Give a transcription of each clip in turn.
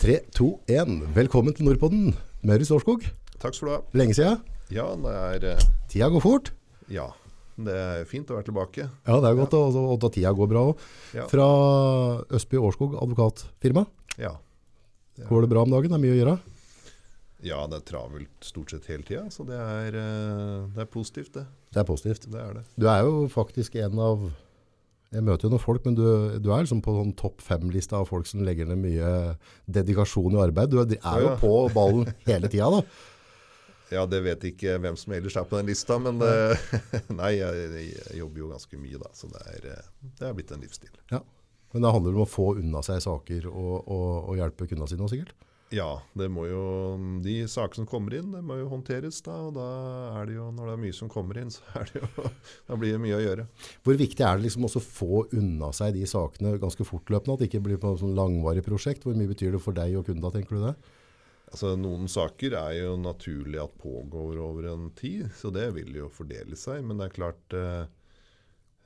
3, 2, 1. Velkommen til Nordpodden. Maurits Årskog. Takk skal du ha. Lenge siden. Ja, det er eh, Tida går fort. Ja, det er fint å være tilbake. Ja, det er godt, og, og da tida går bra òg. Ja. Fra Østby Årskog advokatfirma. Ja. Går det bra om dagen? Det er mye å gjøre. ja, det er travelt stort sett hele tida, så det er, eh, det er positivt, det. Det er positivt. Det er det. Du er jo faktisk en av Jeg møter jo noen folk, men du, du er liksom på sånn topp fem-lista av folk som legger ned mye dedikasjon i arbeid. Du er, er jo på ballen hele tida, da. Ja, det vet ikke hvem som ellers er på den lista, men eh, nei, jeg, jeg jobber jo ganske mye, da, så det er, eh, det er blitt en livsstil. Ja. Men det handler om å få unna seg saker og, og, og hjelpe kundene sine, sikkert. Ja, det må jo, de sakene som kommer inn, det må jo håndteres da, og da er det jo, når det er mye som kommer inn, så er det jo, blir det mye å gjøre. Hvor viktig er det liksom også å få unna seg de sakene ganske fortløpende, at det ikke blir på sånn langvarig prosjekt? Hvor mye betyr det for deg og kunda, tenker du det? Altså, noen saker er jo naturlig at pågår over en tid, så det vil jo fordele seg. Men det er klart eh,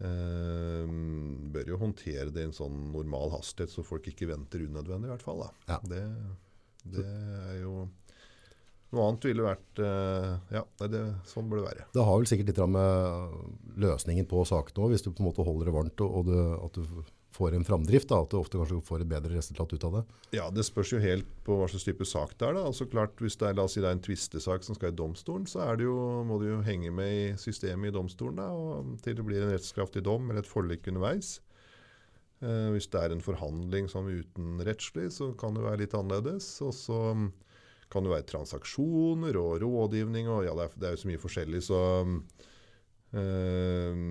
eh, Bør jo håndtere det i en sånn normal hastighet, så folk ikke venter unødvendig, i hvert fall. Da. Ja. Det, det er jo Noe annet ville vært eh, Ja, det, sånn bør det være. Det har vel sikkert litt med løsningen på sakene òg, hvis du på en måte holder det varmt og, og du, at du får en framdrift. Da, at du ofte kanskje får et bedre resultat ut av det. Ja, Det spørs jo helt på hva slags type sak det er. da. Altså klart, Hvis det er la oss si det er en tvistesak som skal i domstolen, så er det jo, må du jo henge med i systemet i domstolen da, og til det blir en rettskraftig dom eller et forlik underveis. Eh, hvis det er en forhandling som utenrettslig, så kan det være litt annerledes. Og så mm, kan det være transaksjoner og rådgivning og ja, det er, det er jo så mye forskjellig, så eh,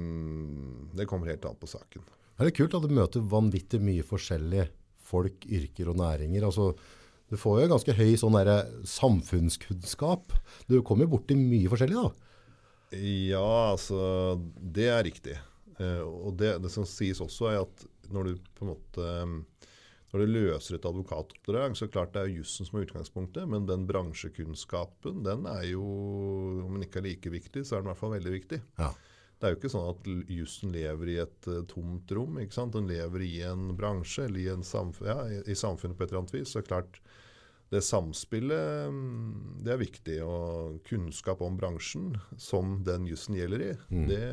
Det kommer helt an på saken. Det er kult at du møter vanvittig mye forskjellige folk, yrker og næringer. Altså, du får jo ganske høy sånn der, samfunnskunnskap. Du kommer jo borti mye forskjellig, da. Ja, altså Det er riktig. Eh, og det, det som sies også, er at når du på en måte eh, når du løser et advokatoppdrag, så klart det er jussen som er utgangspunktet, men den bransjekunnskapen, den er jo, om den ikke er like viktig, så er den i hvert fall veldig viktig. Ja. Det er jo ikke sånn at jussen lever i et uh, tomt rom. ikke sant? Den lever i en bransje eller i, en samf ja, i, i samfunnet på et eller annet vis. Så klart, det samspillet mm, det er viktig. Og kunnskap om bransjen, som den jussen gjelder i, det,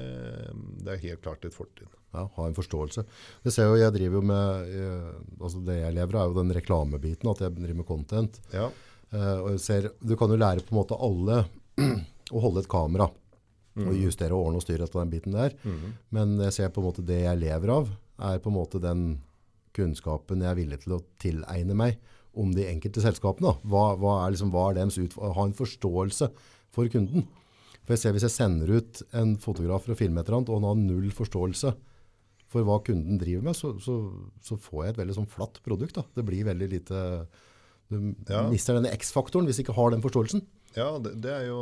det er helt klart et fortrinn. Ja, ha en forståelse. Det ser jo, jeg driver jo med, eh, altså det jeg lever av er jo den reklamebiten, at jeg driver med content. Ja, Uh, ser, du kan jo lære på en måte alle å holde et kamera, og justere og ordne og styre etter den biten der. Men jeg ser på en måte det jeg lever av, er på en måte den kunnskapen jeg er villig til å tilegne meg om de enkelte selskapene. Hva, hva er liksom, hva er deres ha en forståelse for kunden. For jeg ser hvis jeg sender ut en fotograf for å filme et eller annet, og han har null forståelse for hva kunden driver med, så, så, så får jeg et veldig sånn flatt produkt. Da. Det blir veldig lite Du Ja. mister denne X-faktoren hvis du ikke har den forståelsen. ja det, det er jo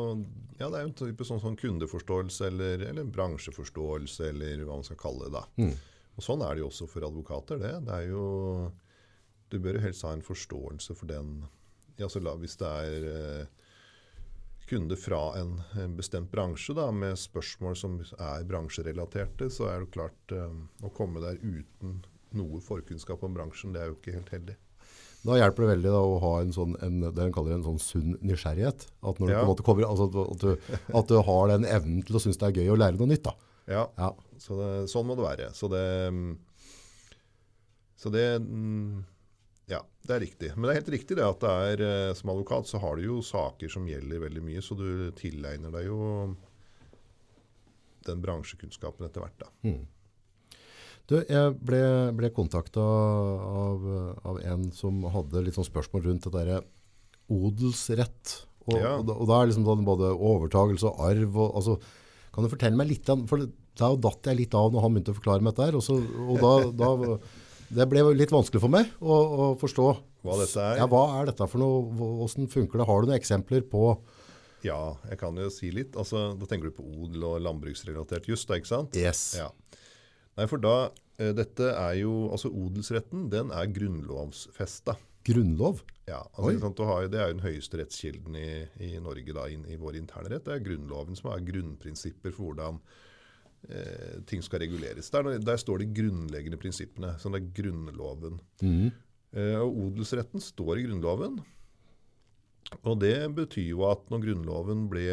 ja, det er jo en type sånn, sånn kundeforståelse eller, eller bransjeforståelse, eller hva man skal kalle det. da. Og Sånn er det jo også for advokater. det. Det er jo, Du bør jo helst ha en forståelse for den ja, så la, Hvis det er eh, kunder fra en, bestemt bransje da, med spørsmål som er bransjerelaterte, så er det klart um, å komme der uten noe forkunnskap om bransjen, det er jo ikke helt heldig. Da hjelper det veldig da, å ha en sånn, en, det en kaller en sånn sunn nysgjerrighet. At, når du kommer, altså, at, du, at du har den evnen til å synes det er gøy å lære noe nytt. Da. Ja, Ja. Så det, sånn må det være. Så det, mm, så det mm, Ja, det er riktig. Men det er helt riktig det at det er, eh, som advokat så har du jo saker som gjelder veldig mye, så du tilegner deg jo den bransjekunnskapen etter hvert. da. Du, jeg ble, ble kontakta av, av en som hadde litt sånn spørsmål rundt det derre odelsrett. Og, Ja. og, da, og da er liksom sånn både overtagelse og arv og altså, Kan du fortelle meg litt om For da datt jeg litt av når han begynte å forklare meg dette her. Og, så, og da, da Det ble litt vanskelig for meg å, å forstå. Hva dette er? Ja, hva er dette for noe? Hvordan funker det? Har du noen eksempler på Ja, jeg kan jo si litt. Altså, Da tenker du på odel og landbruksrelatert juss, da, ikke sant? Yes. Ja. Nei, for da eh, Dette er jo Altså, odelsretten, den er grunnlovsfesta. Grunnlov? Ja, altså, har Det er jo den høyeste rettskilden i, i Norge da, inn, i vår interne rett. Det er Grunnloven som har grunnprinsipper for hvordan eh, ting skal reguleres. Der, der står de grunnleggende prinsippene. Sånn det er Grunnloven. Eh, og odelsretten står i Grunnloven. Og det betyr jo at når Grunnloven ble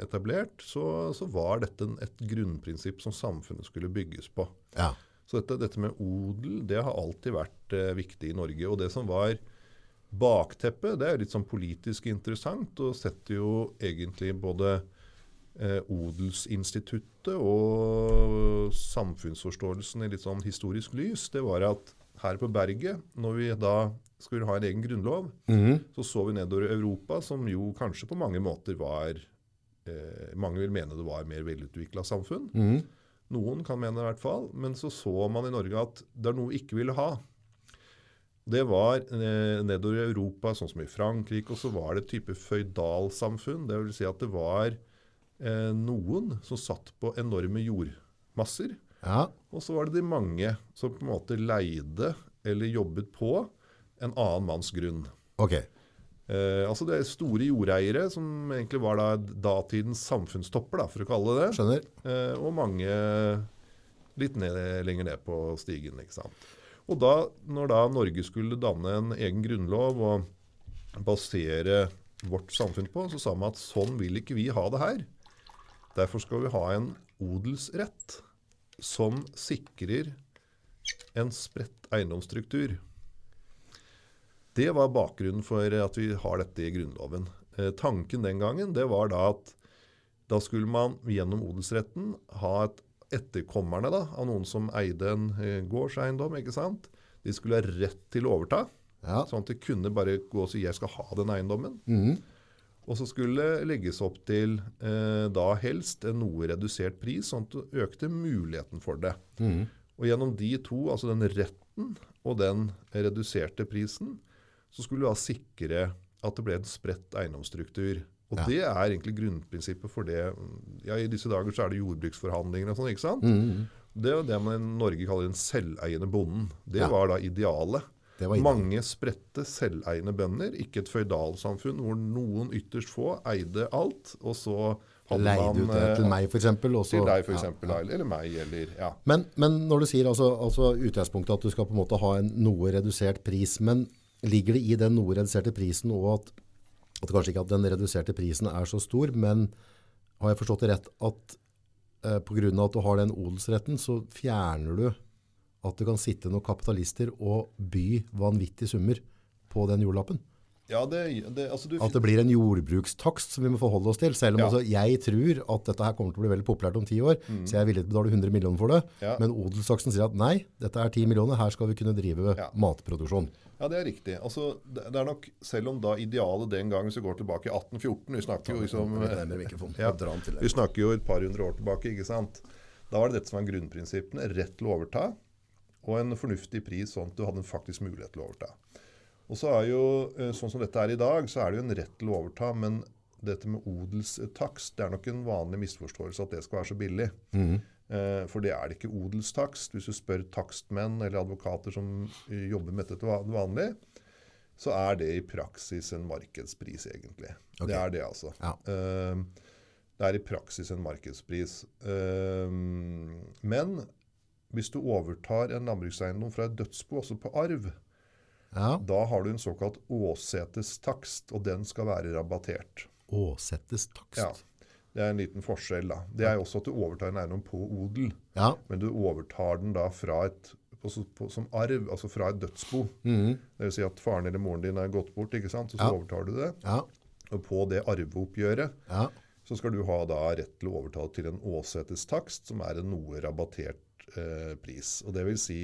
etablert, så, så var dette et grunnprinsipp som samfunnet skulle bygges på. Ja. Så dette, dette med odel, det har alltid vært eh, viktig i Norge. Og det som var bakteppet, det er litt sånn politisk interessant, og setter jo egentlig både eh, odelsinstituttet og samfunnsforståelsen i litt sånn historisk lys. Det var at her på berget, når vi da skulle ha en egen grunnlov, mm. så så vi nedover Europa, som jo kanskje på mange måter var eh, Mange vil mene det var mer velutvikla samfunn. Mm. Noen kan mene det i hvert fall. Men så så man i Norge at det er noe vi ikke ville ha. Det var eh, nedover i Europa, sånn som i Frankrike, og så var det et type føydalsamfunn. Det vil si at det var eh, noen som satt på enorme jordmasser. Ja. Og så var det de mange som på en måte leide eller jobbet på en annen manns grunn. Okay. Eh, altså det er store jordeiere, som egentlig var da datidens samfunnstopper, da, for å kalle det det. Eh, og mange litt ned, lenger ned på stigen. ikke sant? Og da, når da Norge skulle danne en egen grunnlov og basere vårt samfunn på, så sa man at sånn vil ikke vi ha det her. Derfor skal vi ha en odelsrett som sikrer en spredt eiendomsstruktur. Det var bakgrunnen for at vi har dette i Grunnloven. Eh, tanken den gangen det var da at da skulle man gjennom odelsretten ha et etterkommerne da, av noen som eide en eh, gårdseiendom. ikke sant? De skulle ha rett til å overta, Ja. sånn at de kunne bare gå og si 'jeg skal ha den eiendommen'. Mhm. Og så skulle det legges opp til eh, da helst en noe redusert pris, sånn at du økte muligheten for det. Mm. Og gjennom de to, altså den retten og den reduserte prisen, så skulle du da sikre at det ble en spredt eiendomsstruktur. Og Ja. det er egentlig grunnprinsippet for det. Ja, I disse dager så er det jordbruksforhandlinger og sånn, ikke sant? Mm. Det er jo det man i Norge kaller den selveiende bonden. Det Ja. var da idealet. Mange spredte, selveiende bønder, ikke et føydalsamfunn hvor noen ytterst få eide alt, og så hadde Leide ut det til eh, meg, eksempel. og så- til deg, for Ja, ja. eller meg, eller ja. Men, men når du sier altså, altså utgangspunktet at du skal på en måte ha en noe redusert pris, men ligger det i den noe reduserte prisen og at, at kanskje ikke at den reduserte prisen er så stor, men har jeg forstått det rett at eh, av at du har den odelsretten, så fjerner du at det kan sitte noen kapitalister og by vanvittige summer på den jordlappen? Ja, det, det, altså du, At det blir en jordbrukstakst som vi må forholde oss til, selv om Ja. altså, jeg tror at dette her kommer til å bli veldig populært om ti år, så jeg er villig til å betale 100 millioner for det, Mm. Ja. men odelstaksten sier at nei, dette er 10 millioner, her skal vi kunne drive matproduksjon. Ja, det er riktig. Altså, det, det er nok, Selv om da idealet den gang, hvis vi går tilbake i 1814 Vi snakker jo liksom vi snakker jo et par hundre år tilbake. ikke sant? Da var det dette som var grunnprinsippene. Rett til å overta, og en fornuftig pris, sånn at du hadde en faktisk mulighet til å overta. Og så er jo, eh, Sånn som dette er i dag, så er det jo en rett til å overta. Men dette med odelstakst, det er nok en vanlig misforståelse at det skal være så billig. Eh, For det er det ikke odelstakst. Hvis du spør takstmenn eller advokater som eh, jobber med dette til vanlig, så er det i praksis en markedspris, egentlig. Okay. Det er det, altså. Ja. Eh, Det er i praksis en markedspris. Eh, Men hvis du overtar en landbrukseiendom fra et dødsbo, altså på arv, Ja, da har du en såkalt åsetestakst, og den skal være rabattert. Åsetestakst? Ja, Det er en liten forskjell. da. Det er også at du overtar en eiendom på odel. Ja. Men du overtar den da fra et, på, på, som arv, altså fra et dødsbo. Mm. Det vil si at faren eller moren din er gått bort, ikke sant? så, så Ja. overtar du det. Ja. Og på det arveoppgjøret Ja. så skal du ha da rett til å overta til en åsetestakst, som er en noe rabattert eh, pris. Og det vil si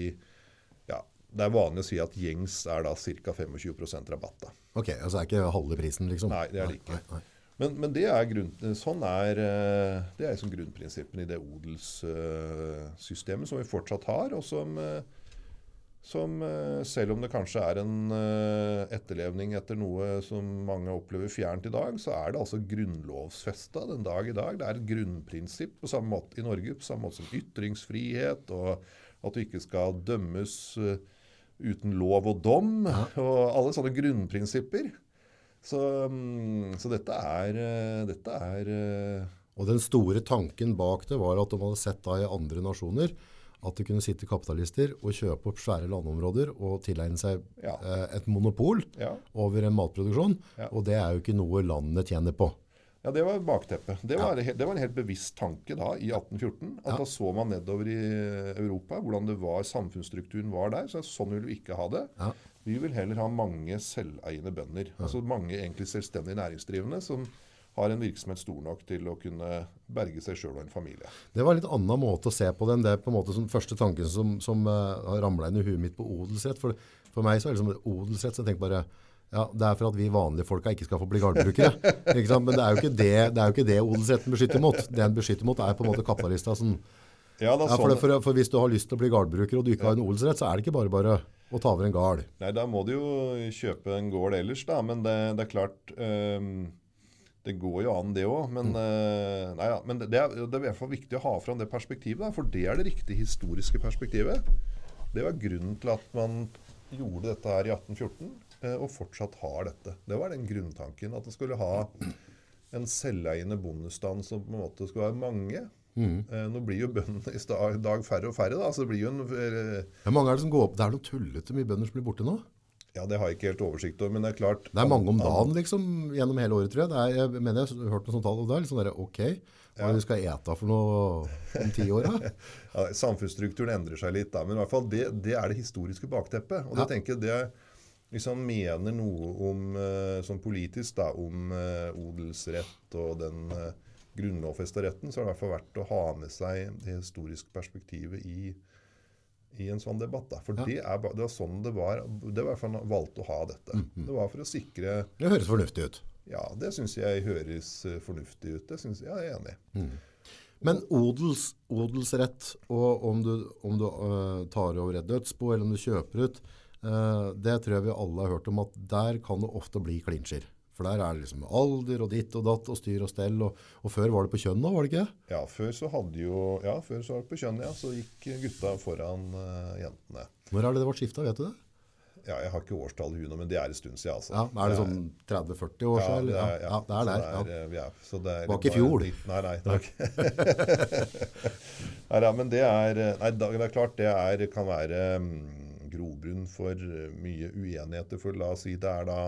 ja, Det er vanlig å si at gjengs er da ca. 25% rabatt. da. Ok, altså er ikke halve prisen, liksom? Nei, det er det ikke. Men, men det er grunn, sånn er, eh, det er liksom grunnprinsippene i det odelssystemet som vi fortsatt har, og som, eh, som eh, selv om det kanskje er en eh, etterlevning etter noe som mange opplever fjernt i dag, så er det altså grunnlovfesta den dag i dag. Det er et grunnprinsipp på samme måte i Norge, på samme måte som ytringsfrihet, og at du ikke skal dømmes eh, uten lov og dom, og alle sånne grunnprinsipper. Så, mm, så dette er, dette er Og den store tanken bak det var at de hadde sett da i andre nasjoner at det kunne sitte kapitalister og kjøpe opp svære landområder og tilegne seg Ja. eh, et monopol Ja. over en matproduksjon. Ja. Og det er jo ikke noe landene tjener på. Ja, Det var bakteppet. Det var, det var en helt bevisst tanke da, i 1814. At. Da så man nedover i Europa hvordan det var, samfunnsstrukturen var der. så Sånn vil vi ikke ha det. Vi vil heller ha mange selveiende bønder. Altså mange egentlig selvstendig næringsdrivende som har en virksomhet stor nok til å kunne berge seg sjøl og en familie. Det var en litt annen måte å se på det enn det på en måte som første tanken som, som uh, har ramla inn i huet mitt på odelsrett. For, for meg så er det liksom odelsrett, så jeg tenker bare ja, det er for at vi vanlige folka ikke skal få bli gårdbrukere. Men det er, jo ikke det, det er jo ikke det odelsretten beskytter mot. Det den beskytter mot er på en måte kapitalista. Sånn, Ja, ja, for, sånn, det, for, for hvis du har lyst til å bli gårdbruker og du ikke har en odelsrett, så er det ikke bare bare å ta over en gard. Nei, da må du jo kjøpe en gård ellers, da. Men det, det er klart ehm, Det går jo an, det òg. Men, mm. nei, ja, men det, det, er, det er i hvert fall viktig å ha fram det perspektivet. Da, for det er det riktige historiske perspektivet. Det var grunnen til at man gjorde dette her i 1814, eh, og fortsatt har dette. Det var den grunntanken. At det skulle ha en selveiende bondestand som på en måte skulle være mange. Mm. nå blir jo bøndene i dag færre og færre, da. Så det blir jo en eh, Hvor mange er det som går opp? Det er noen tullete mye bønder som blir borte nå. Ja, det har jeg ikke helt oversikt over, men det er klart Det er mange om dagen liksom, gjennom hele året, tror jeg. Det er, jeg mener jeg har hørt noe sånt tall, og det er litt sånn der, ok, hva det vi skal ete for noe om ti år da? Ja, samfunnsstrukturen endrer seg litt, da, men i hvert fall det, det er det historiske bakteppet. Og det Ja. tenker jeg det han mener noe om, eh, sånn politisk da, om eh, odelsrett og den uh, grunnlovfesta retten, så har det i hvert fall vært å ha med seg det historiske perspektivet i, i en sånn debatt. Da. For Ja. det, er, det var sånn det var. Det var fall han valgte å ha dette. Mhm. Det var for å sikre Det høres fornuftig ut. Ja, det syns jeg høres eh, fornuftig ut. Det synes jeg, jeg er enig i. Men odels, odelsrett, og om du, om du uh, tar over et dødsbo, eller om du kjøper ut, uh, det tror jeg vi alle har hørt om at der kan det ofte bli klinsjer. For der er det liksom alder og ditt og datt og styr og stell, og, og før var det på kjønn da, var det ikke? Ja, før så hadde jo Ja, før så var det på kjønn, ja. Så gikk gutta foran uh, jentene. Når er det det ble skiftet, vet du det? Ja, jeg har ikke årstallet i huet men det er en stund siden, altså. Ja, er det sånn 30-40 år siden? Ja, Ja, ja, det er der. Så det er, ja. er- så det er Var ikke i fjor. Nei, nei. takk. nei, ja, men det er eh, Nei, det er klart det er, kan være um, grobunn for eh, mye uenigheter. For la oss si det er da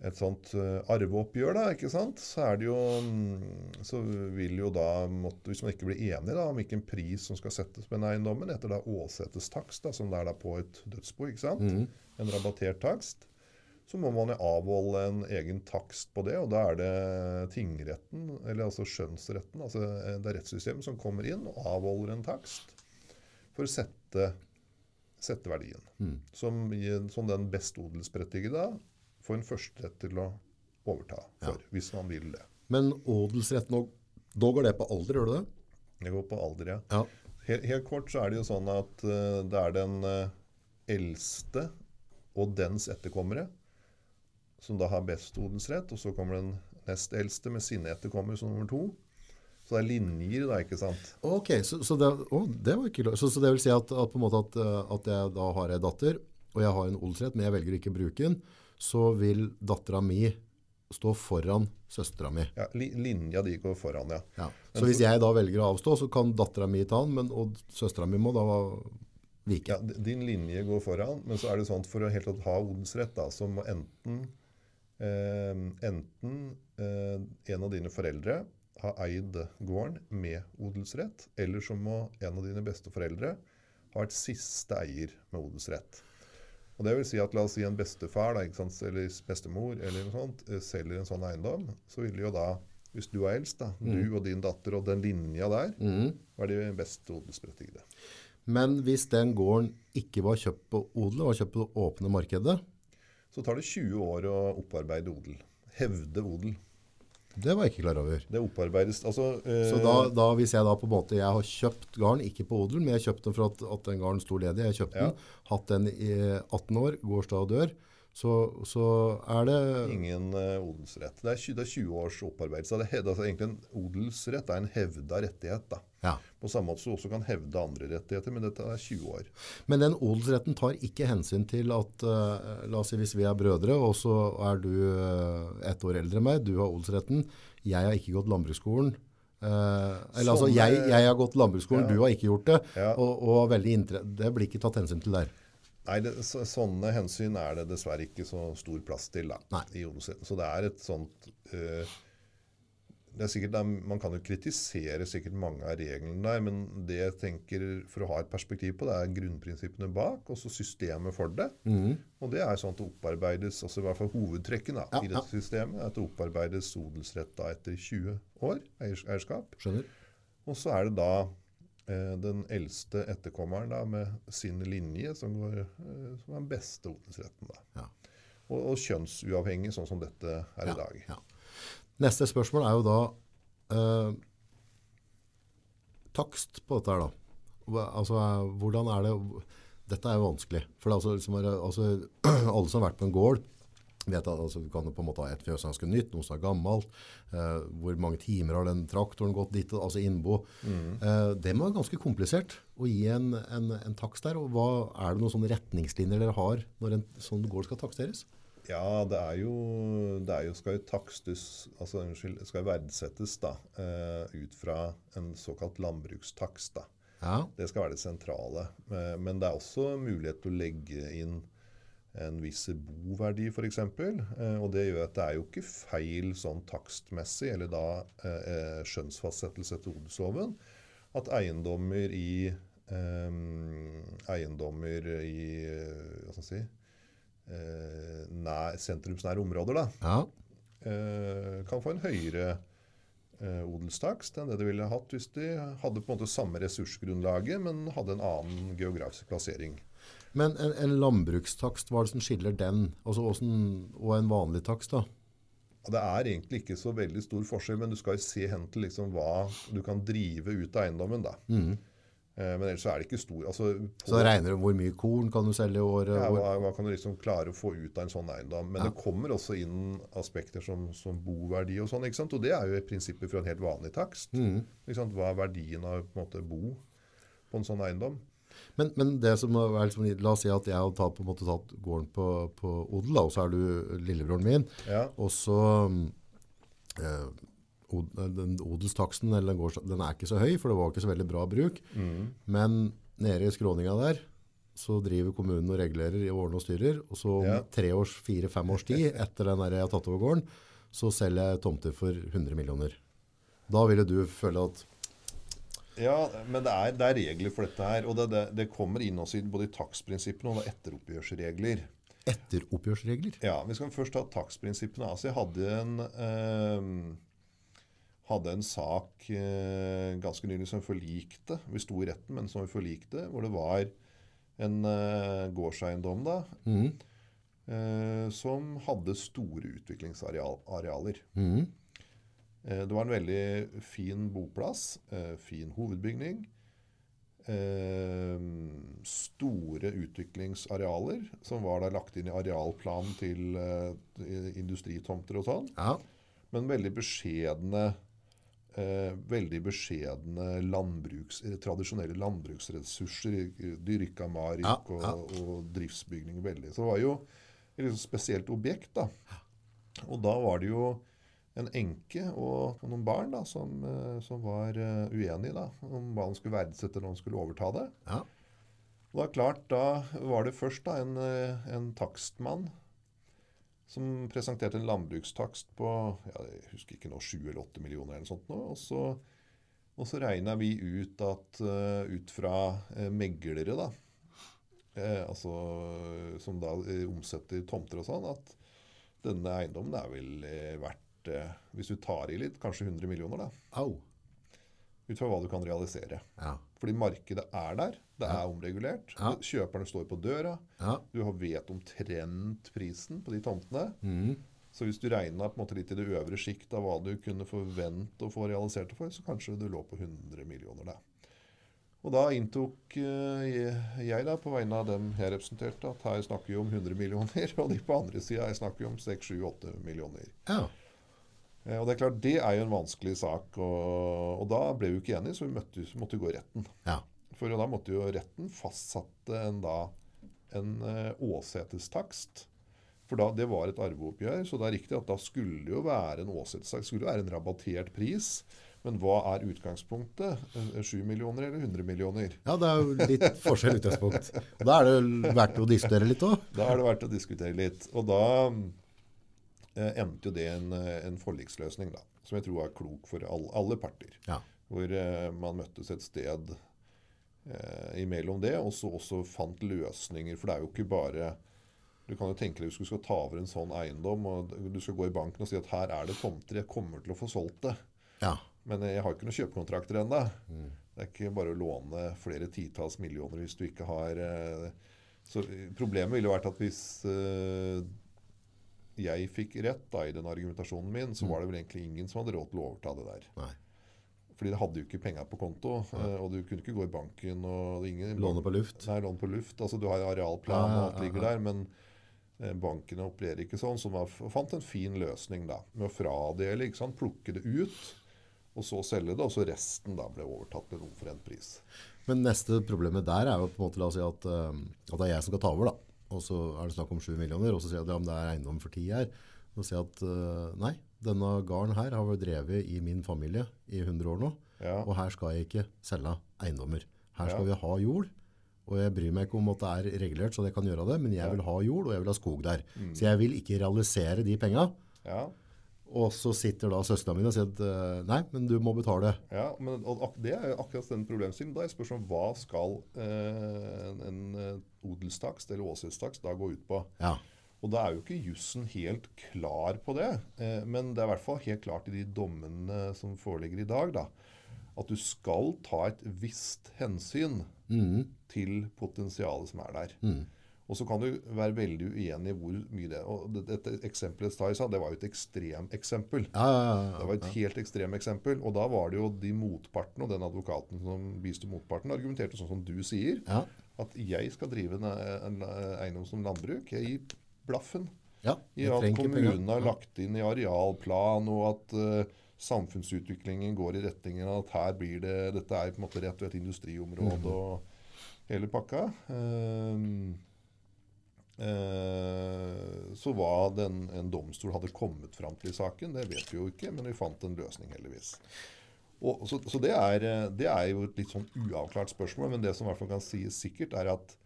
et sånt eh, arveoppgjør, da, ikke sant? Så er det jo mm, Så vil jo da måtte, Hvis man ikke blir enig da, om hvilken pris som skal settes på den eiendommen, etter da Åsetes takst, da, som det er da på et dødsbo, ikke sant? mm. En rabattert takst. Så må man jo avholde en egen takst på det, og da er det tingretten, eller altså skjønnsretten, altså eh, det er rettssystemet som kommer inn og avholder en takst for å sette, sette verdien. Mm. Som, som den best odelsberettigede får en førsterett til å overta for, hvis man vil det. Men odelsrett nå, da går det på alder, gjør det det? Det går på alder, ja. Ja. Helt, helt kort så er det jo sånn at uh, det er den uh, eldste og dens etterkommere som da har best odelsrett, og så kommer den nest eldste med sine etterkommere som nummer to. Så det er linjer, da, ikke sant? Ok, så, så, det, å, det så, så det vil si at, at, at, at jeg da har ei datter, og jeg har en odelsrett, men jeg velger ikke å bruke den, så vil dattera mi stå foran søstera mi. Ja, li, linja de går foran, ja. Ja. Så hvis jeg da velger å avstå, så kan dattera mi ta den, men, og søstera mi må da vike. ja. Din linje går foran, men så er det sånn at for å helt tatt ha odelsrett, da, så må enten eh, enten eh, en av dine foreldre ha eid gården med odelsrett, eller så må en av dine besteforeldre ha et siste eier med odelsrett. Og det vil si at La oss si en bestefar da, eller bestemor eller noe sånt, eh, selger en sånn eiendom. Så vil jo da, hvis du er eldst, da, du og din datter og den linja der, mm. var de best odelsberettigede. Men hvis den gården ikke var kjøpt på odel, var kjøpt på det åpne markedet, Så tar det 20 år å opparbeide odel. Hevde odel. Det var jeg ikke klar over. Det opparbeides altså, eh, Så da, da hvis jeg da på en måte, jeg har kjøpt garn, ikke på odel, men jeg kjøpte den for at, at den garn sto ledig, jeg kjøpte Ja. den, hatt den i 18 år, går stad og dør, så, så er det... Ingen uh, odelsrett. Det er, tjue- det er 20 års opparbeidelse. Det er, altså, egentlig en odelsrett er en hevda rettighet. da. Ja. På samme måte som du også kan hevde andre rettigheter, men dette er 20 år. Men den odelsretten tar ikke hensyn til at, uh, la oss si hvis vi er brødre, og så er du uh, ett år eldre enn meg, du har odelsretten, jeg har ikke gått landbruksskolen, Uh, eller altså, jeg, jeg har gått landbruksskolen, Ja. du har ikke gjort det, Ja. og, og veldig det blir ikke tatt hensyn til der. Nei, det, så, sånne hensyn er det dessverre ikke så stor plass til da, Nei. i odelsretten. Så det er et sånt uh, det er sikkert, det er- Man kan jo kritisere sikkert mange av reglene der, men det jeg tenker for å ha et perspektiv på, det er grunnprinsippene bak, og så systemet for det. Og det er sånn at det opparbeides, altså i hvert fall hovedtrekken da, Ja, i dette systemet, er at det opparbeides odelsrett da etter 20 år, eierskap. Skjønner? Og så er det da den eldste etterkommeren da, med sin linje som, går, eh, som er den beste odelsretten. Ja. Og, og kjønnsuavhengig, sånn som dette er Ja, i dag. ja. Neste spørsmål er jo da eh, takst på dette her da. Altså, eh, hvordan er det Dette er jo vanskelig. For det er altså, liksom, altså, alle som har vært på en gård, vet at altså, du kan på en måte ha et fjøs som er ganske nytt, noe som er gammelt. Eh, hvor mange timer har den traktoren gått dit, altså innbo. Eh, det må være ganske komplisert å gi en, en, en takst der. Og hva, er det noen sånne retningslinjer dere har når en sånn gård skal taksteres? Ja, det er jo, det er jo skal jo takstes, altså unnskyld, skal jo verdsettes da, eh, ut fra en såkalt landbrukstakst. da. Ja, Det skal være det sentrale. Eh, Men det er også mulighet til å legge inn en viss boverdi f.eks. Og det gjør at det er jo ikke feil sånn takstmessig, eller da eh, eh, skjønnsfastsettelse etter odelsloven, at eiendommer i eh, Eiendommer i eh, hva skal jeg si, eh, nær, sentrumsnære områder da, ja, eh, kan få en høyere eh, odelstakst enn det de ville hatt hvis de hadde på en måte samme ressursgrunnlaget, men hadde en annen geografisk plassering. Men en, en landbrukstakst, hva er det som skiller den altså, og en vanlig takst da? Det er egentlig ikke så veldig stor forskjell, men du skal jo se hen til liksom hva du kan drive ut av eiendommen. da. Mm. Men ellers så er det ikke stor altså, Så da regner du hvor mye korn kan du selge i året? ja, hva, hva kan du liksom klare å få ut av en sånn eiendom? Men det kommer også inn aspekter som, som boverdi og sånn. ikke sant? Og det er jo prinsippet for en helt vanlig takst. Sant? Hva er verdien av på en måte bo på en sånn eiendom? Men, men det som er liksom, la oss si at jeg har tatt, på en måte tatt gården på, på odel, og så er du lillebroren min, Ja, og så eh, od, den odelstaksten eller den, den er ikke så høy, for det var ikke så veldig bra bruk. Men nede i skråninga der, så driver kommunen og regulerer i årene og styrer, og så om Ja. tre års, fire-fem års tid, etter den der jeg har tatt over gården, så selger jeg tomter for 100 millioner. Da ville du føle at Ja, men det er, det er regler for dette her. Og det, det, det kommer inn også i både i takstprinsippene og etteroppgjørsregler. etteroppgjørsregler Ja, Vi skal først ta takstprinsippene. Altså, jeg hadde en, eh, hadde en sak eh, ganske nylig som forlikte. Vi sto i retten, men som vi forlikte. Hvor det var en eh, gårdseiendom da, eh, som hadde store utviklingsarealer. Eh, Det var en veldig fin boplass, eh, fin hovedbygning. Eh, store utviklingsarealer som var da lagt inn i arealplanen til eh, industritomter og sånn. Ja, Men veldig beskjedne eh, veldig beskjedne landbruks, eh, tradisjonelle landbruksressurser. eh, Dyrka mark Ja, ja. Og, og driftsbygning veldig. Så det var jo et liksom spesielt objekt. da. Og da var det jo en enke og noen barn da, som, eh, som var eh, uenige da, om hva han skulle verdsette når han skulle overta det. ja, Og da, klart, da var det først da, en, eh, en takstmann som presenterte en landbrukstakst på ja, jeg husker ikke nå, 7 eller 8 millioner. eller noe sånt nå, Og så, og så regna vi ut at ut fra meglere, da, eh, altså, som da omsetter tomter og sånn, at denne eiendommen er vel verdt, eh, hvis du tar i litt, kanskje 100 millioner. da, au, Ut fra hva du kan realisere. ja, Fordi markedet er der. Det er omregulert. Ja. Kjøperne står på døra. ja, Du har vet omtrent prisen på de tomtene. Mm. Så hvis du regna litt i det øvre sjikt av hva du kunne forvente å få realisert det for, så kanskje du lå på 100 millioner da. Og da inntok eh, jeg da på vegne av dem jeg representerte at her snakker vi om 100 millioner, og de på andre sida snakker vi om 6-7-8 millioner. ja, Og det er klart, det er jo en vanskelig sak, og, og da ble vi ikke enige, så vi møtte, måtte jo gå i retten. ja, For da måtte jo retten fastsatte en, da, en eh, åsetestakst. For da, det var et arveoppgjør, så det er riktig at da skulle det jo være en åsetestakst. skulle jo være en rabattert pris Men hva er utgangspunktet? Eh, 7 millioner eller 100 millioner? Ja, det er jo litt forskjell utgangspunkt. Da er det verdt å diskutere litt òg. Da er det verdt å diskutere litt. Og da eh, endte jo det en, eh, en forliksløsning, da. Som jeg tror er klok for all, alle parter. Ja. Hvor eh, man møttes et sted eh, imellom det, og så også fant løsninger. For det er jo ikke bare Du kan jo tenke deg hvis du skal ta over en sånn eiendom, og du skal gå i banken og si at her er det tomter, jeg kommer til å få solgt det. Ja. Men jeg har ikke noen kjøpekontrakter ennå. Det er ikke bare å låne flere titalls millioner hvis du ikke har eh, Så problemet ville vært at hvis eh, jeg fikk rett da, i den argumentasjonen min, så var det vel egentlig ingen som hadde råd til å overta det der. Nei. Fordi det hadde jo ikke penger på konto, Nei. og du kunne ikke gå i banken og ingen, Låne på luft. Nei, låne på luft. Altså, du har arealplan ja, og alt ja, ligger ja. der, men eh, bankene opererer ikke sånn. Så man fant en fin løsning da, med å fradele, ikke sant? plukke det ut, og så selge det, og så resten da ble overtatt med en omforent pris. Men neste problemet der er jo på en måte, la oss si at, eh, at det er jeg som skal ta over da. Og så er det snakk om 7 millioner, og så sier jeg at ja, det er eiendom for 10 her. Og så sier jeg at uh, nei, denne gården her har vært drevet i min familie i 100 år nå. Ja, Og her skal jeg ikke selge eiendommer. Her skal Ja. vi ha jord. Og jeg bryr meg ikke om at det er regulert, så jeg kan gjøre det, men jeg vil ha jord, og jeg vil ha skog der. Mm. Så jeg vil ikke realisere de penga. ja, Og så sitter da søstera mi og sier at eh, nei, men du må betale. ja men det er jo akkurat den problemstillingen. Da er spørsmålet hva skal eh, en, eh, odelstakst eller åsetestakst da gå ut på? Ja. Og da er jo ikke jussen helt klar på det, eh, men det er i hvert fall helt klart i de dommene som foreligger i dag, da, at du skal ta et visst hensyn mm. til potensialet som er der. Mhm. Og så kan du være veldig uenig i hvor mye det Og det- dette eksempelet Stai sa, det var jo et ekstremeksempel. Ja, ja, ja, Det var et helt ekstremeksempel. Og da var det jo de motpartene, og den advokaten som bisto motparten, argumenterte sånn som du sier. At jeg skal drive en, en eiendom som landbruk. Jeg gir blaffen ja. i at kommunen har lagt inn i arealplan, og at uh, samfunnsutviklingen går i retningen av at her blir det Dette er på en måte rett ved et industriområde og hele pakka. Eh, så hva den, en domstol hadde kommet fram til i saken, det vet vi jo ikke, men vi fant en løsning, heldigvis. Og, så så det, er, eh, det er jo et litt sånn uavklart spørsmål, men det som i hvert fall kan sies sikkert, er at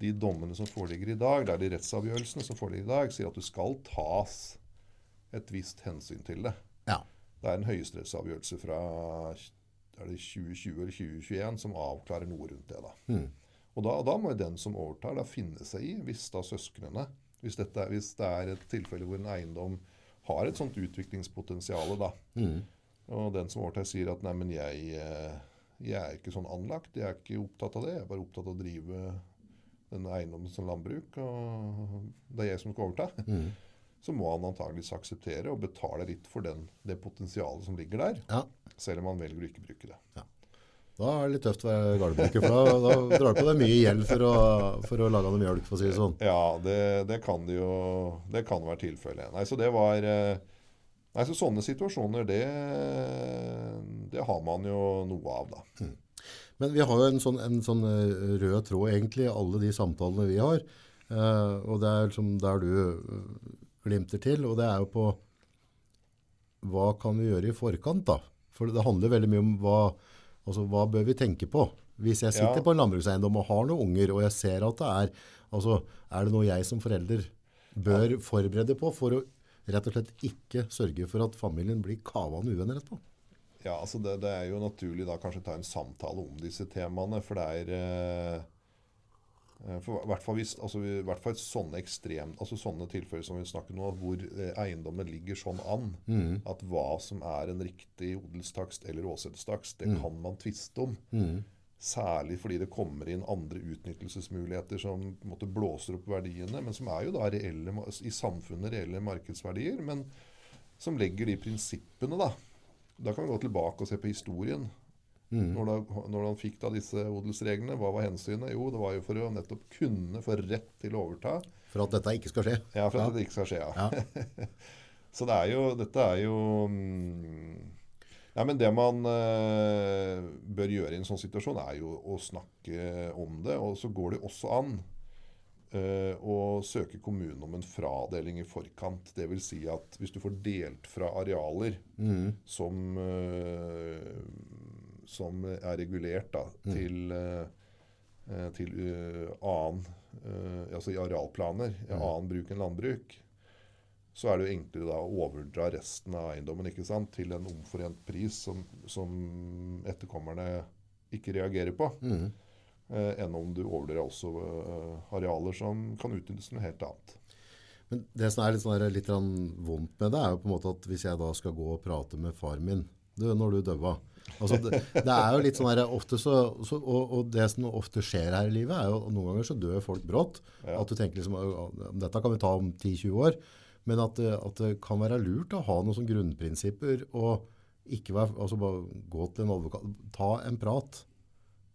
de dommene som foreligger i dag, det er de rettsavgjørelsene som foreligger i dag, sier at du skal tas et visst hensyn til det. Ja. Det er en høyesterettsavgjørelse fra er det 2020 eller 2021 som avklarer noe rundt det. da. Mhm. Og da, da må den som overtar, da finne seg i, hvis da søsknene hvis, dette, hvis det er et tilfelle hvor en eiendom har et sånt utviklingspotensial, da, Mm. og den som overtar sier at nei, men jeg, eh, jeg er ikke sånn anlagt, jeg er ikke opptatt av det, jeg er bare opptatt av å drive denne eiendommen som landbruk, og det er jeg som skal overta, Mm. så må han antageligvis akseptere og betale litt for den, det potensialet som ligger der, ja. selv om han velger å ikke bruke det. Da er det litt tøft å være gardebruker, for da, da drar du på deg mye gjeld for å, for å lage noe mjølk, for å si det sånn. Ja, det, det kan det jo Det kan være tilfellet. Nei, så det var eh, Nei, så sånne situasjoner, det, det har man jo noe av, da. Men vi har jo en sånn, en sånn eh, rød tråd egentlig i alle de samtalene vi har. Eh, og det er liksom der du glimter til, og det er jo på hva kan vi gjøre i forkant da? For det handler veldig mye om hva, altså, hva bør vi tenke på? Hvis jeg sitter Ja. på en landbrukseiendom og har noen unger, og jeg ser at det er, altså, er det noe jeg som forelder bør forberede på for å rett og slett ikke sørge for at familien blir kavende uvenner etterpå? Ja, altså det, det er jo naturlig da kanskje ta en samtale om disse temaene, for det er eh, for i hvert fall hvis, altså i hvert fall sånne ekstrem, altså sånne tilfeller som vi snakker nå, hvor eh, eiendommen ligger sånn an, at hva som er en riktig odelstakst eller åsetestakst, det kan man tviste om. Særlig fordi det kommer inn andre utnyttelsesmuligheter som måte blåser opp verdiene, men som er jo da reelle, i samfunnet reelle markedsverdier, men som legger de prinsippene da. Da kan vi gå tilbake og se på historien. Når, da, når han fikk da disse odelsreglene, hva var hensynet? Jo, det var jo for å nettopp kunne få rett til å overta. For at dette ikke skal skje. Ja, for at det ikke skal skje, ja. Ja. Så det er jo, dette er jo mm, ja, men Det man eh, bør gjøre i en sånn situasjon, er jo å snakke om det. Og så går det også an eh, å søke kommunen om en fradeling i forkant. Dvs. Si at hvis du får delt fra arealer som, eh, som er regulert da, til, eh, eh, til eh, annen Altså i arealplaner, i annen bruk enn landbruk, så er det jo enklere da å overdra resten av eiendommen ikke sant, til en omforent pris som, som etterkommerne ikke reagerer på. Eh, enn om du overdrar også eh, arealer som kan utnyttes til noe helt annet. Men det som er litt, sånn litt vondt med det, er jo på en måte at hvis jeg da skal gå og prate med far min du, når du døva altså det, det er jo litt sånn her, ofte så, så og, og det som ofte skjer her i livet, er jo noen ganger så dør folk brått. Ja. At du tenker liksom dette kan vi ta om 10-20 år. Men at, at det kan være lurt å ha noen sånne grunnprinsipper og ikke være, altså bare gå til en advokat, ta en prat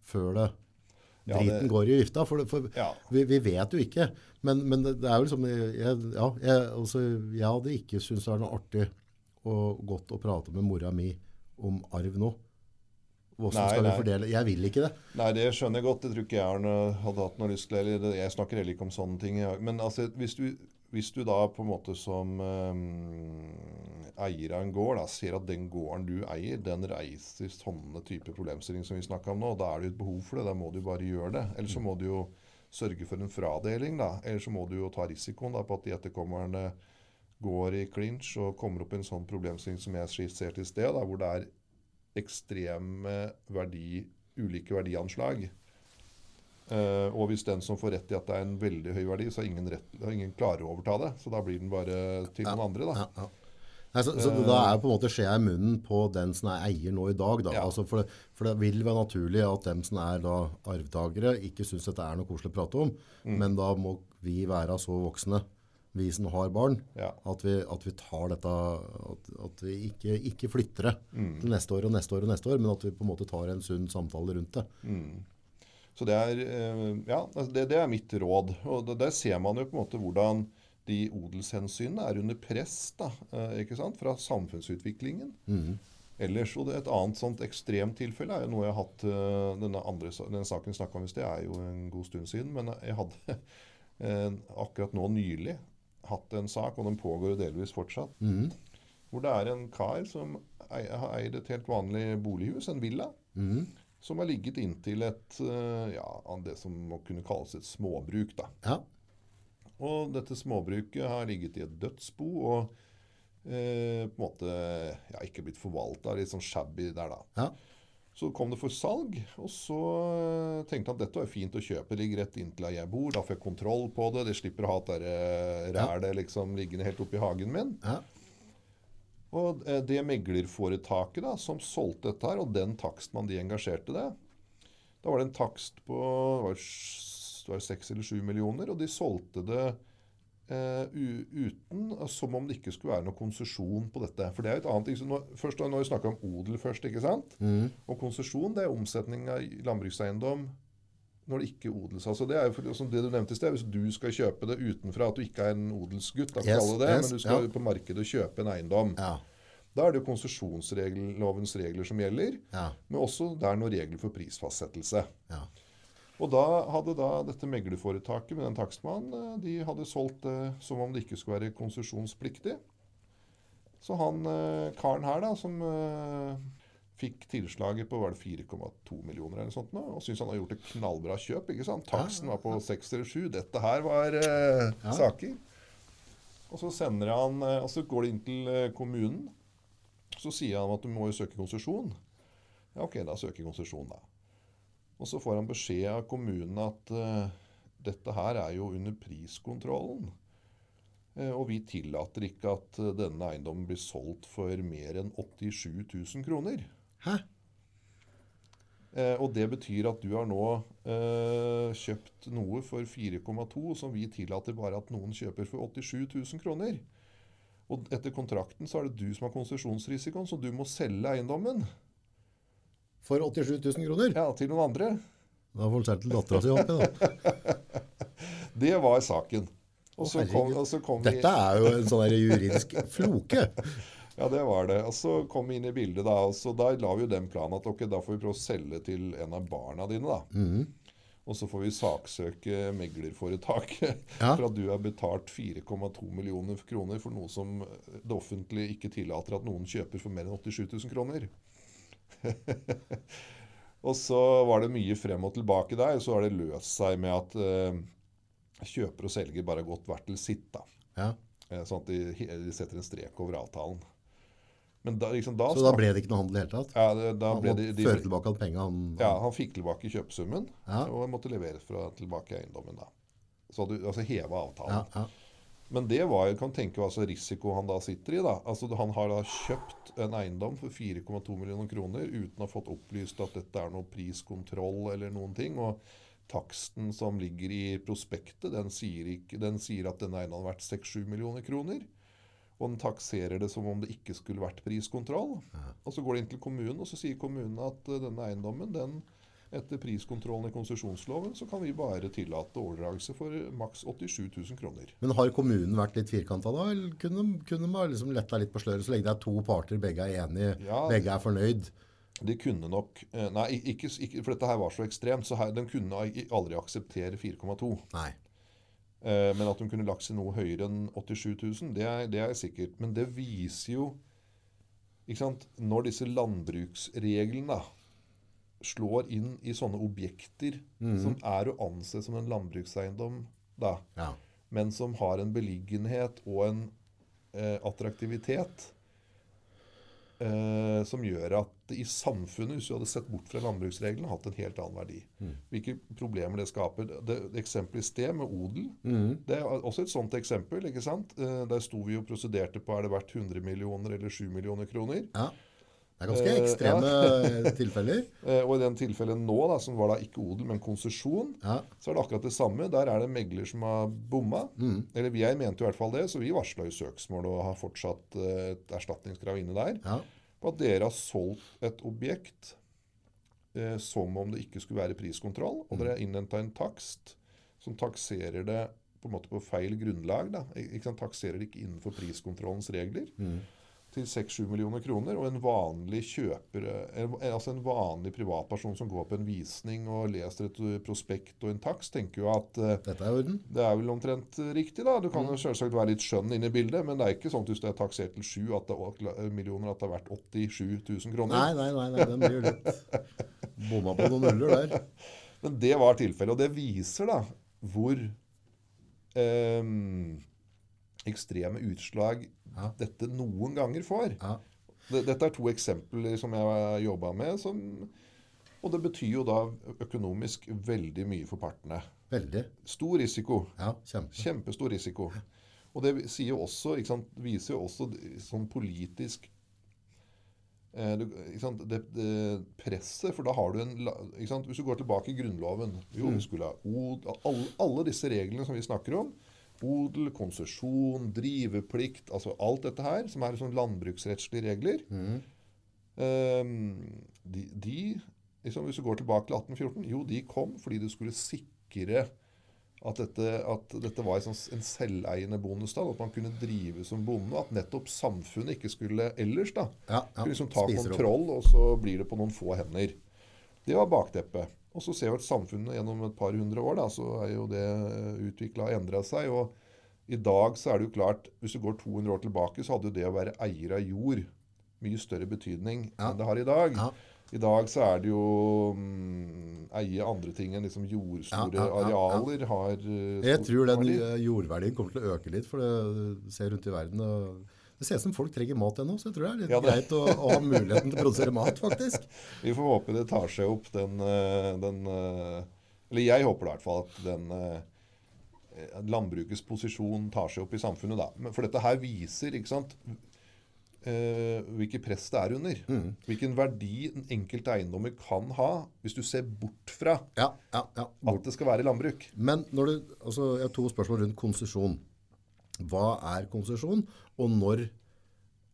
før det Ja, det- går i vifta. For, for Ja. vi, vi vet jo ikke. Men, men det, det er jo liksom jeg, ja, jeg, altså, jeg hadde ikke syntes det var noe artig og godt å prate med mora mi om arv nå. Hvordan Nei, skal vi nei. fordele? Jeg vil ikke det. Nei, det skjønner jeg godt. Det tror ikke jeg hadde hatt noe lyst til. Eller det- jeg snakker heller ikke om sånne ting. Men altså, hvis du, hvis du da på en måte som um, eier av en gård da, ser at den gården du eier, den reiser sånne type problemstillinger som vi snakka om nå, da er det jo et behov for det. Da må du bare gjøre det. Eller så må du jo sørge for en fradeling, da. Eller så må du jo ta risikoen da, på at de etterkommerne går i clinch og kommer opp i en sånn problemstilling som jeg skisserte i sted, da, hvor det er ekstreme verdi, ulike verdianslag. Uh, og hvis den som får rett i at det er en veldig høy verdi, så har ingen, rett, ingen klarer å overta det. Så da blir den bare til noen andre. da. Ja, ja. Nei, så, så da er på en måte skjea i munnen på den som er eier nå i dag. Da. Ja. Altså for, det, for det vil være naturlig at dem som er da arvtakere, ikke syns dette er noe koselig å prate om. Mm. Men da må vi være så voksne, vi som har barn, Ja. at, vi, at vi tar dette At, at vi ikke, ikke flytter det Mm. til neste år og neste år og neste år, men at vi på en måte tar en sunn samtale rundt det. Så det er, eh, ja, altså det, det er mitt råd. Og der ser man jo på en måte hvordan de odelshensynene er under press da, eh, ikke sant? fra samfunnsutviklingen. Ellers, og det, Et annet sånt ekstremt tilfelle er jo noe jeg har hatt eh, denne, andre, denne saken vi snakka om i sted, er jo en god stund siden. Men jeg hadde akkurat nå nylig hatt en sak, og den pågår delvis fortsatt, hvor det er en kar som har eid et helt vanlig bolighus, en villa som har ligget inntil et eh, ja, det som må kunne kalles et småbruk. da. Ja. Og dette småbruket har ligget i et dødsbo og eh, på en måte ja, ikke blitt forvalta. Litt sånn shabby der, da. Ja. Så kom det for salg, og så eh, tenkte han at dette var fint å kjøpe. Det ligger rett inntil der jeg bor. Da får jeg kontroll på det. Det slipper å ha det eh, liksom, liggende helt oppi hagen min. Ja. Og eh, det meglerforetaket da, som solgte dette her, og den takstmannen de engasjerte det, da var det en takst på det var, det var 6 eller 7 millioner, og de solgte det eh, u, uten, som om det ikke skulle være noe konsesjon på dette. For det er jo et annet ting. så Nå, først, nå har vi snakka om odel først, ikke sant? Og konsesjon, det er omsetning av landbrukseiendom når det ikke odels. Altså det er jo for, som det du nevnte i sted, Hvis du skal kjøpe det utenfra, at du ikke er en odelsgutt, da, Yes, det, yes, men du skal ja. på markedet og kjøpe en eiendom. Ja. Da er det jo konsesjonslovens regler som gjelder, Ja. men også det er noen regler for prisfastsettelse. Ja. Og da hadde da dette meglerforetaket med den takstmannen, eh, de hadde solgt det som om det ikke skulle være konsesjonspliktig. Så han eh, karen her da, som eh, fikk tilslaget på var det 4,2 millioner eller sånt nå, og syntes han hadde gjort et knallbra kjøp, ikke sant? Taksten var på 6 eller 7. Dette her var eh, saker. Og så sender han, og så går det inn til kommunen. Så sier han at du må jo søke konsesjon. Ja, ok, da søker konsesjon, da. Og så får han beskjed av kommunen at uh, dette her er jo under priskontrollen. Uh, og vi tillater ikke at uh, denne eiendommen blir solgt for mer enn 87 000 kroner. Hæ? Og det betyr at du har nå kjøpt noe for 4,2 som vi tillater bare at noen kjøper for 87 000 kroner. Og etter kontrakten så er det du som har konsesjonsrisikoen, så du må selge eiendommen For 87 000 kroner? ja, til noen andre. Da får han til dattera si oppi, da. Det var saken. Og så kom, og så kom Dette er jo en sånn juridisk floke. Ja, det var det. Og så kom vi inn i bildet, da. Og så da la vi jo den planen at ok, da får vi prøve å selge til en av barna dine, da. Og så får vi saksøke meglerforetaket Ja. for at du har betalt 4,2 millioner kroner for noe som det offentlige ikke tillater at noen kjøper for mer enn 87 000 kroner. og så var det mye frem og tilbake der. Så har det løst seg med at eh, kjøper og selger bare har gått hvert til sitt. da. Ja. Eh, sånn at de, de setter en strek over avtalen. Men da, liksom, da, Så da ble det ikke noe handel i det hele tatt? ja, det- da Han ble måtte de, føre tilbake alle penga han, ja, han fikk tilbake kjøpesummen, Ja. og måtte levere fra tilbake eiendommen. da. Så du altså heva avtalen. ja, ja. Men det var, jo- kan tenke hva slags risiko han da sitter i. da. Altså Han har da kjøpt en eiendom for 4,2 millioner kroner uten å ha fått opplyst at dette er noe priskontroll eller noen ting. og Taksten som ligger i prospektet, den sier, ikke, den sier at denne eiendommen har vært 6-7 millioner kroner. Og den takserer det som om det ikke skulle vært priskontroll. Og så går det inn til kommunen, og så sier kommunen at eh, denne eiendommen, den, etter priskontrollen i konsesjonsloven, så kan vi bare tillate overdragelse for maks 87 000 kroner. Men har kommunen vært litt firkanta da, eller kunne, kunne man liksom letta litt på sløret så lenge det er to parter, begge er enige, Ja. begge er fornøyd? De kunne nok eh, Nei, ikke, ikke, for dette her var så ekstremt, så her, de kunne aldri akseptere 4,2. Nei. Eh, Men at de kunne lagt seg noe høyere enn 87 000, det er, det er sikkert. Men det viser jo ikke sant, Når disse landbruksreglene slår inn i sånne objekter som er å anse som en landbrukseiendom, da, Ja. men som har en beliggenhet og en eh, attraktivitet eh, som gjør at i samfunnet, hvis du hadde sett bort fra landbruksreglene, hatt en helt annen verdi. Hvilke problemer det skaper. Det, eksempelet i sted med odel, det er også et sånt eksempel. ikke sant? Eh, der sto vi og prosederte på er det verdt 100 millioner eller 7 millioner kroner. ja. Det er ganske Eh, ekstreme tilfeller. Eh, og i den tilfellet nå, da, som var da ikke odel, men konsesjon, Ja. så er det akkurat det samme. Der er det megler som har bomma. Eller jeg mente jo i hvert fall det, så vi varsla jo søksmål og har fortsatt eh, et erstatningskrav inne der. Ja. På at dere har solgt et objekt eh, som om det ikke skulle være priskontroll, og dere har innhenta en takst som takserer det på en måte på feil grunnlag. da, ikke sant, Takserer det ikke innenfor priskontrollens regler. Til 6-7 millioner kroner. Og en vanlig kjøper, eh, altså en vanlig privatperson som går på en visning og leser et eh, prospekt og en takst, tenker jo at eh, Dette er orden. det er vel omtrent eh, riktig, da. Du kan jo selvsagt være litt skjønn inne i bildet, men det er ikke sånn at hvis det er taksert til 7 at det, er- millioner at det har vært 87 000 kroner. Nei, nei, nei, nei den blir litt bomma på noen nuller der. Men det var tilfellet, og det viser da hvor eh, ekstreme utslag Ja. dette noen ganger får. Ja. Dette er to eksempler som jeg har jobba med, som, og det betyr jo da økonomisk veldig mye for partene. Veldig. Stor risiko. Ja, kjempe. Kjempestor risiko. Og det jo også, sant, viser jo også sånn politisk eh, sant, det, det presset, for da har du en sant, Hvis du går tilbake i Grunnloven Jo, vi skulle ha od, alle, alle disse reglene som vi snakker om Odel, konsesjon, driveplikt Altså alt dette her, som er sånn landbruksrettslige regler eh, de, de liksom, Hvis du går tilbake til 1814 Jo, de kom fordi du skulle sikre at dette, at dette var en, sånn, en selveiende bondestad. at man kunne drive som bonde. At nettopp samfunnet ikke skulle ellers da, Ja, ja. skulle liksom ta Spiser opp. kontroll, og så blir det på noen få hender. Det var bakteppet. Og så ser vi at samfunnet gjennom et par hundre år da, så er jo det utvikla og endra seg. Og i dag så er det jo klart, hvis du går 200 år tilbake, så hadde jo det å være eier av jord mye større betydning Ja. enn det har i dag. Ja. I dag så er det jo um, eie andre ting enn liksom jordstore Ja, arealer har uh, Jeg tror den eh, jordverdien kommer til å øke litt, for det ser rundt i verden. Og det ser ut som folk trenger mat ennå, så jeg tror det er litt Ja, det- greit å, å ha muligheten til å produsere mat, faktisk. Vi får håpe det tar seg opp den, eh, den eh, Eller jeg håper i hvert fall at den eh, landbrukets posisjon tar seg opp i samfunnet. da. For dette her viser ikke sant, hvilket press det er under. Mm. Hvilken verdi den enkelte eiendommer kan ha, hvis du ser bort fra Ja, ja, ja. at det skal være landbruk. Men når du, altså, jeg har to spørsmål rundt konsesjon. Hva er konsesjon, og når,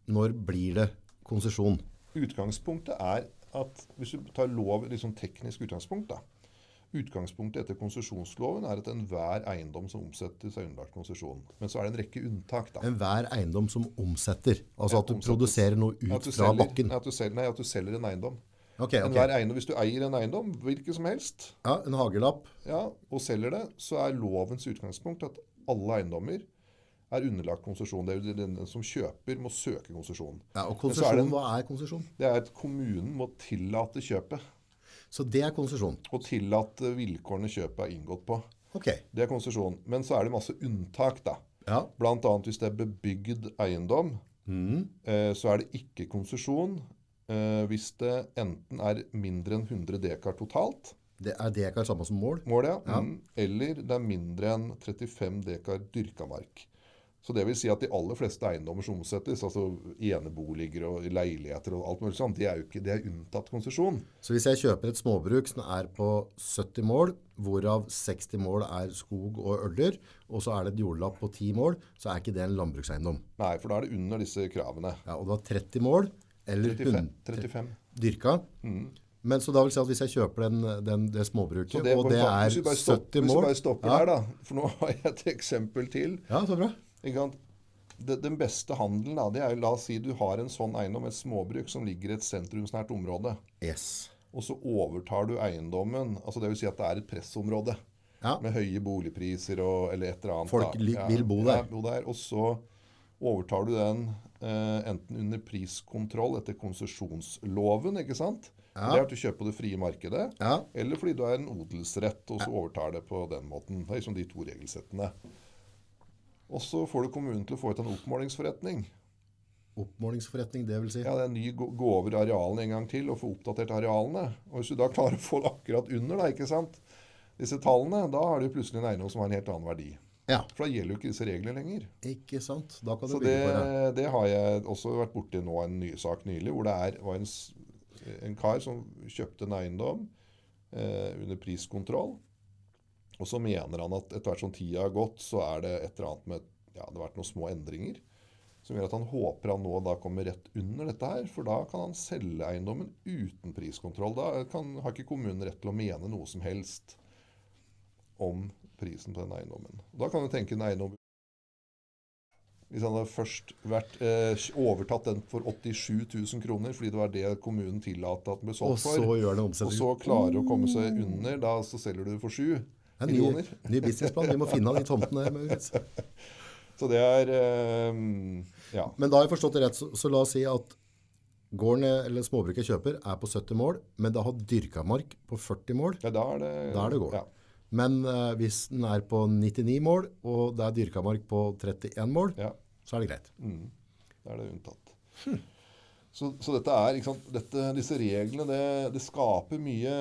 når blir det konsesjon? Utgangspunktet er at hvis du tar lov, liksom teknisk utgangspunkt da, Utgangspunktet etter konsesjonsloven er at enhver eiendom som omsettes er underlagt konsesjon. Men så er det en rekke unntak. da. Enhver eiendom som omsetter, altså at du omsettes. produserer noe ut selger, fra bakken. At du selger, nei, at du selger en eiendom. Okay, okay. Enhver eiendom, Hvis du eier en eiendom, hvilken som helst, Ja, en hagelapp. ja, og selger det, så er lovens utgangspunkt at alle eiendommer er underlagt konsesjon. Det er jo den som kjøper, må søke konsesjon. Ja, og konsesjon, hva er konsesjon? Det er at kommunen må tillate kjøpet. Så det er konsesjon. Og tillate vilkårene kjøpet er inngått på. Ok. Det er konsesjon. Men så er det masse unntak, da. Ja. Annet hvis det er bebygd eiendom, eh, så er det ikke konsesjon. Eh, hvis det enten er mindre enn 100 dekar totalt, Det er dekar samme som mål. målet, ja. Mm. eller det er mindre enn 35 dekar dyrka mark. Så det vil si at de aller fleste eiendommer som omsettes, altså eneboliger og leiligheter og alt mulig sånt, det er jo ikke, det er unntatt konsesjon. Så hvis jeg kjøper et småbruk som er på 70 mål, hvorav 60 mål er skog og øller, og så er det et jordlapp på 10 mål, så er ikke det en landbrukseiendom. Nei, for da er det under disse kravene. Ja, og du har 30 mål, eller 35. 100 35. dyrka. Men så da vil si at hvis jeg kjøper den, den, det småbruket, det, og det er hvis vi bare stopp- 70 Hvis vi bare stopper ja. her, da. For nå har jeg et eksempel til. ja, så bra. Den beste handelen, da, det er La oss si du har en sånn eiendom, et småbruk, som ligger i et sentrumsnært område. Yes. Og så overtar du eiendommen. altså det vil Si at det er et pressområde. Ja. Med høye boligpriser og, eller et eller annet. Folk li- vil bo der. Ja, bo der. Og så overtar du den eh, enten under priskontroll etter konsesjonsloven, ikke sant? Ja. Det er at du kjøper på det frie markedet. Ja. Eller fordi du er en odelsrett, og så overtar det på den måten. Det er liksom de to regelsettene. Og så får du kommunen til å få ut en oppmålingsforretning. Oppmålingsforretning, det vil si. Ja, det er ny gå, gå over arealene en gang til og få oppdatert arealene. Og hvis du da klarer å få det akkurat under, da, ikke sant? disse tallene, da har du plutselig en eiendom som har en helt annen verdi. Ja, For da gjelder jo ikke disse reglene lenger. ikke sant? Da kan du Så det, på det. det har jeg også vært borti nå en ny sak nylig, hvor det er, var en, en kar som kjøpte en eiendom eh, under priskontroll. Og så mener han at etter hvert som tida har gått, så er det et eller annet med ja, det har vært noen små endringer. Som gjør at han håper han nå da kommer rett under dette her. For da kan han selge eiendommen uten priskontroll. Da kan, har ikke kommunen rett til å mene noe som helst om prisen på den eiendommen. Da kan du tenke en eiendom Hvis han hadde først vært, eh, overtatt den for 87 000 kroner, fordi det var det kommunen tillot at den ble Og solgt så for, gjør den og så klarer å komme seg under, da så selger du for 7 Det er en ny, ny businessplan. Vi må finne de tomtene. Så det er um, Ja. Men da har jeg forstått det rett, så, så la oss si at gården eller småbruket kjøper er på 70 mål, men det har dyrka mark på 40 mål. ja da er det Da er det gård. Ja. Men uh, hvis den er på 99 mål, og det er dyrka mark på 31 mål, ja. så er det greit. Mm. Da er det unntatt. Så, så dette er, ikke dette, disse reglene det, det skaper mye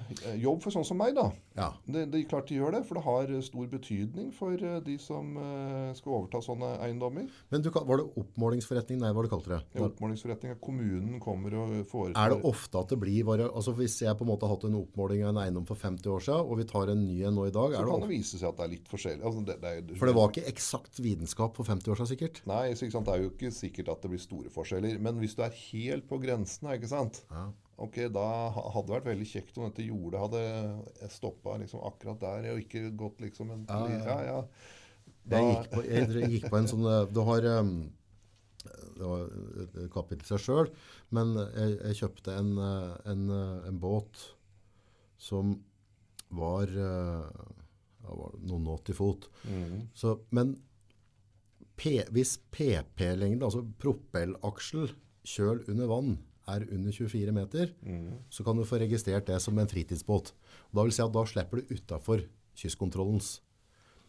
eh, jobb for sånn som meg. da. Ja. Det, det er klart de gjør det, for det har stor betydning for eh, de som eh, skal overta sånne eiendommer. Men du, var det oppmålingsforretning? Nei, hva du kalte det? Ja, oppmålingsforretning. kommunen kommer og foretar Er det ofte at det blir bare, altså Hvis jeg på en måte har hatt en oppmåling av en eiendom for 50 år siden, og vi tar en ny en nå i dag, Så er det kan det vise seg at det er litt forskjellig. Altså, det, er, For det var ikke eksakt vitenskap for 50 år siden, sikkert? Nei, så det er jo ikke sikkert at det blir store forskjeller. Men hvis du er helt på grensen, ikke sant? Ja. Ok, da hadde det vært veldig kjekt om dette jordet hadde stoppa liksom akkurat der, og ikke gått liksom en Ja, ja, ja. Jeg gikk, på, jeg gikk på en sånn eh, Du har um, Det var et kapittel i seg sjøl, men jeg, jeg kjøpte en, eh, en, eh, en båt som var, eh, ja, var noen 80 fot. Mm. Så, men P, hvis PP-lengde, altså proppellaksel, kjøl under vann, er under 24 meter, mm. så kan du få registrert det som en fritidsbåt. Og da vil si at da slipper du utafor kystkontrollens.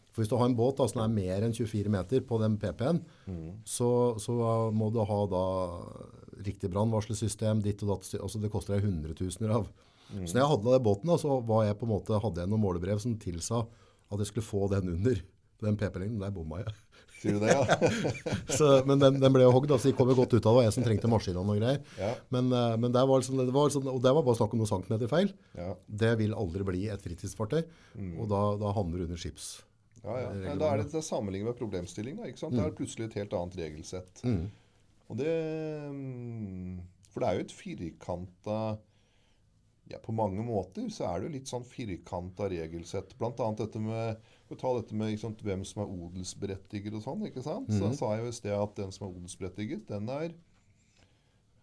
For hvis du har en båt da, som er mer enn 24 meter på den PP-en, så, så må du ha da riktig brannvarselsystem, ditt og datt, altså det koster deg hundretusener av. Så når jeg hadde den båten, da, så var jeg måte, hadde jeg noen målebrev som tilsa at jeg skulle få den under den PP-lengden. Der bomma jeg. Sier du det, ja? Så, men den, den ble jo hogd, så de kom jo godt ut av det. Det var jeg som trengte maskinene og greier. Ja. Men, eh, men det var liksom, det var liksom, og det var bare snakk om noen centimeter feil. Ja, Det vil aldri bli et fritidsfartøy, og da, da havner du under skips. ja. ja. Men Da er det, det sammenlignet med problemstilling. Da, ikke sant? Det er plutselig et helt annet regelsett. Og det mm, For det er jo et firkanta ja, På mange måter så er det jo litt sånn firkanta regelsett. Blant annet dette med å ta dette med sant, hvem som er odelsberettiget og sånn. ikke sant? Så sa jeg jo i sted at den som er odelsberettiget, den er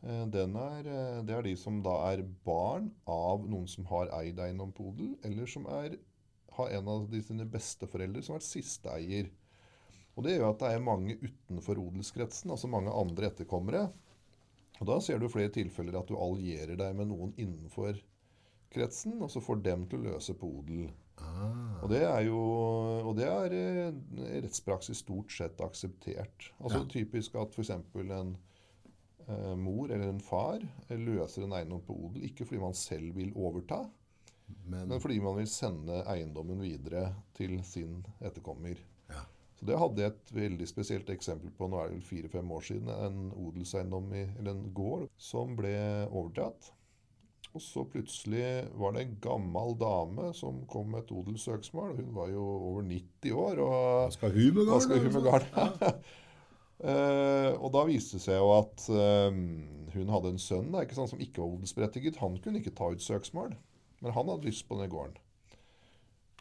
Eh, den er, eh, det er de som da er barn av noen som har eid eiendom på odel, eller som er, har en av de sine besteforeldre som har vært sisteeier. Og Det gjør at det er mange utenfor odelskretsen, altså mange andre etterkommere. Og Da ser du flere tilfeller at du allierer deg med noen innenfor kretsen, og så får dem til å løse på odel. Ah. Og det er jo og det er eh, rettspraksis stort sett akseptert. Altså Ja. Typisk at f.eks. en eh, mor eller en far løser en eiendom på odel, ikke fordi man selv vil overta, Men, men fordi man vil sende eiendommen videre til sin etterkommer. ja. Så Det hadde jeg et veldig spesielt eksempel på nå er det vel fire-fem år siden. En odelseiendom, i, eller en gård, som ble overtatt. Og så plutselig var det en gammel dame som kom med et odelssøksmål. Hun var jo over 90 år. og Hva skal hun med garn, altså? garn? Eh, og da viste det seg jo at eh, hun hadde en sønn da, ikke sant, som ikke var odelsberettiget. Han kunne ikke ta ut søksmål, men han hadde lyst på denne gården.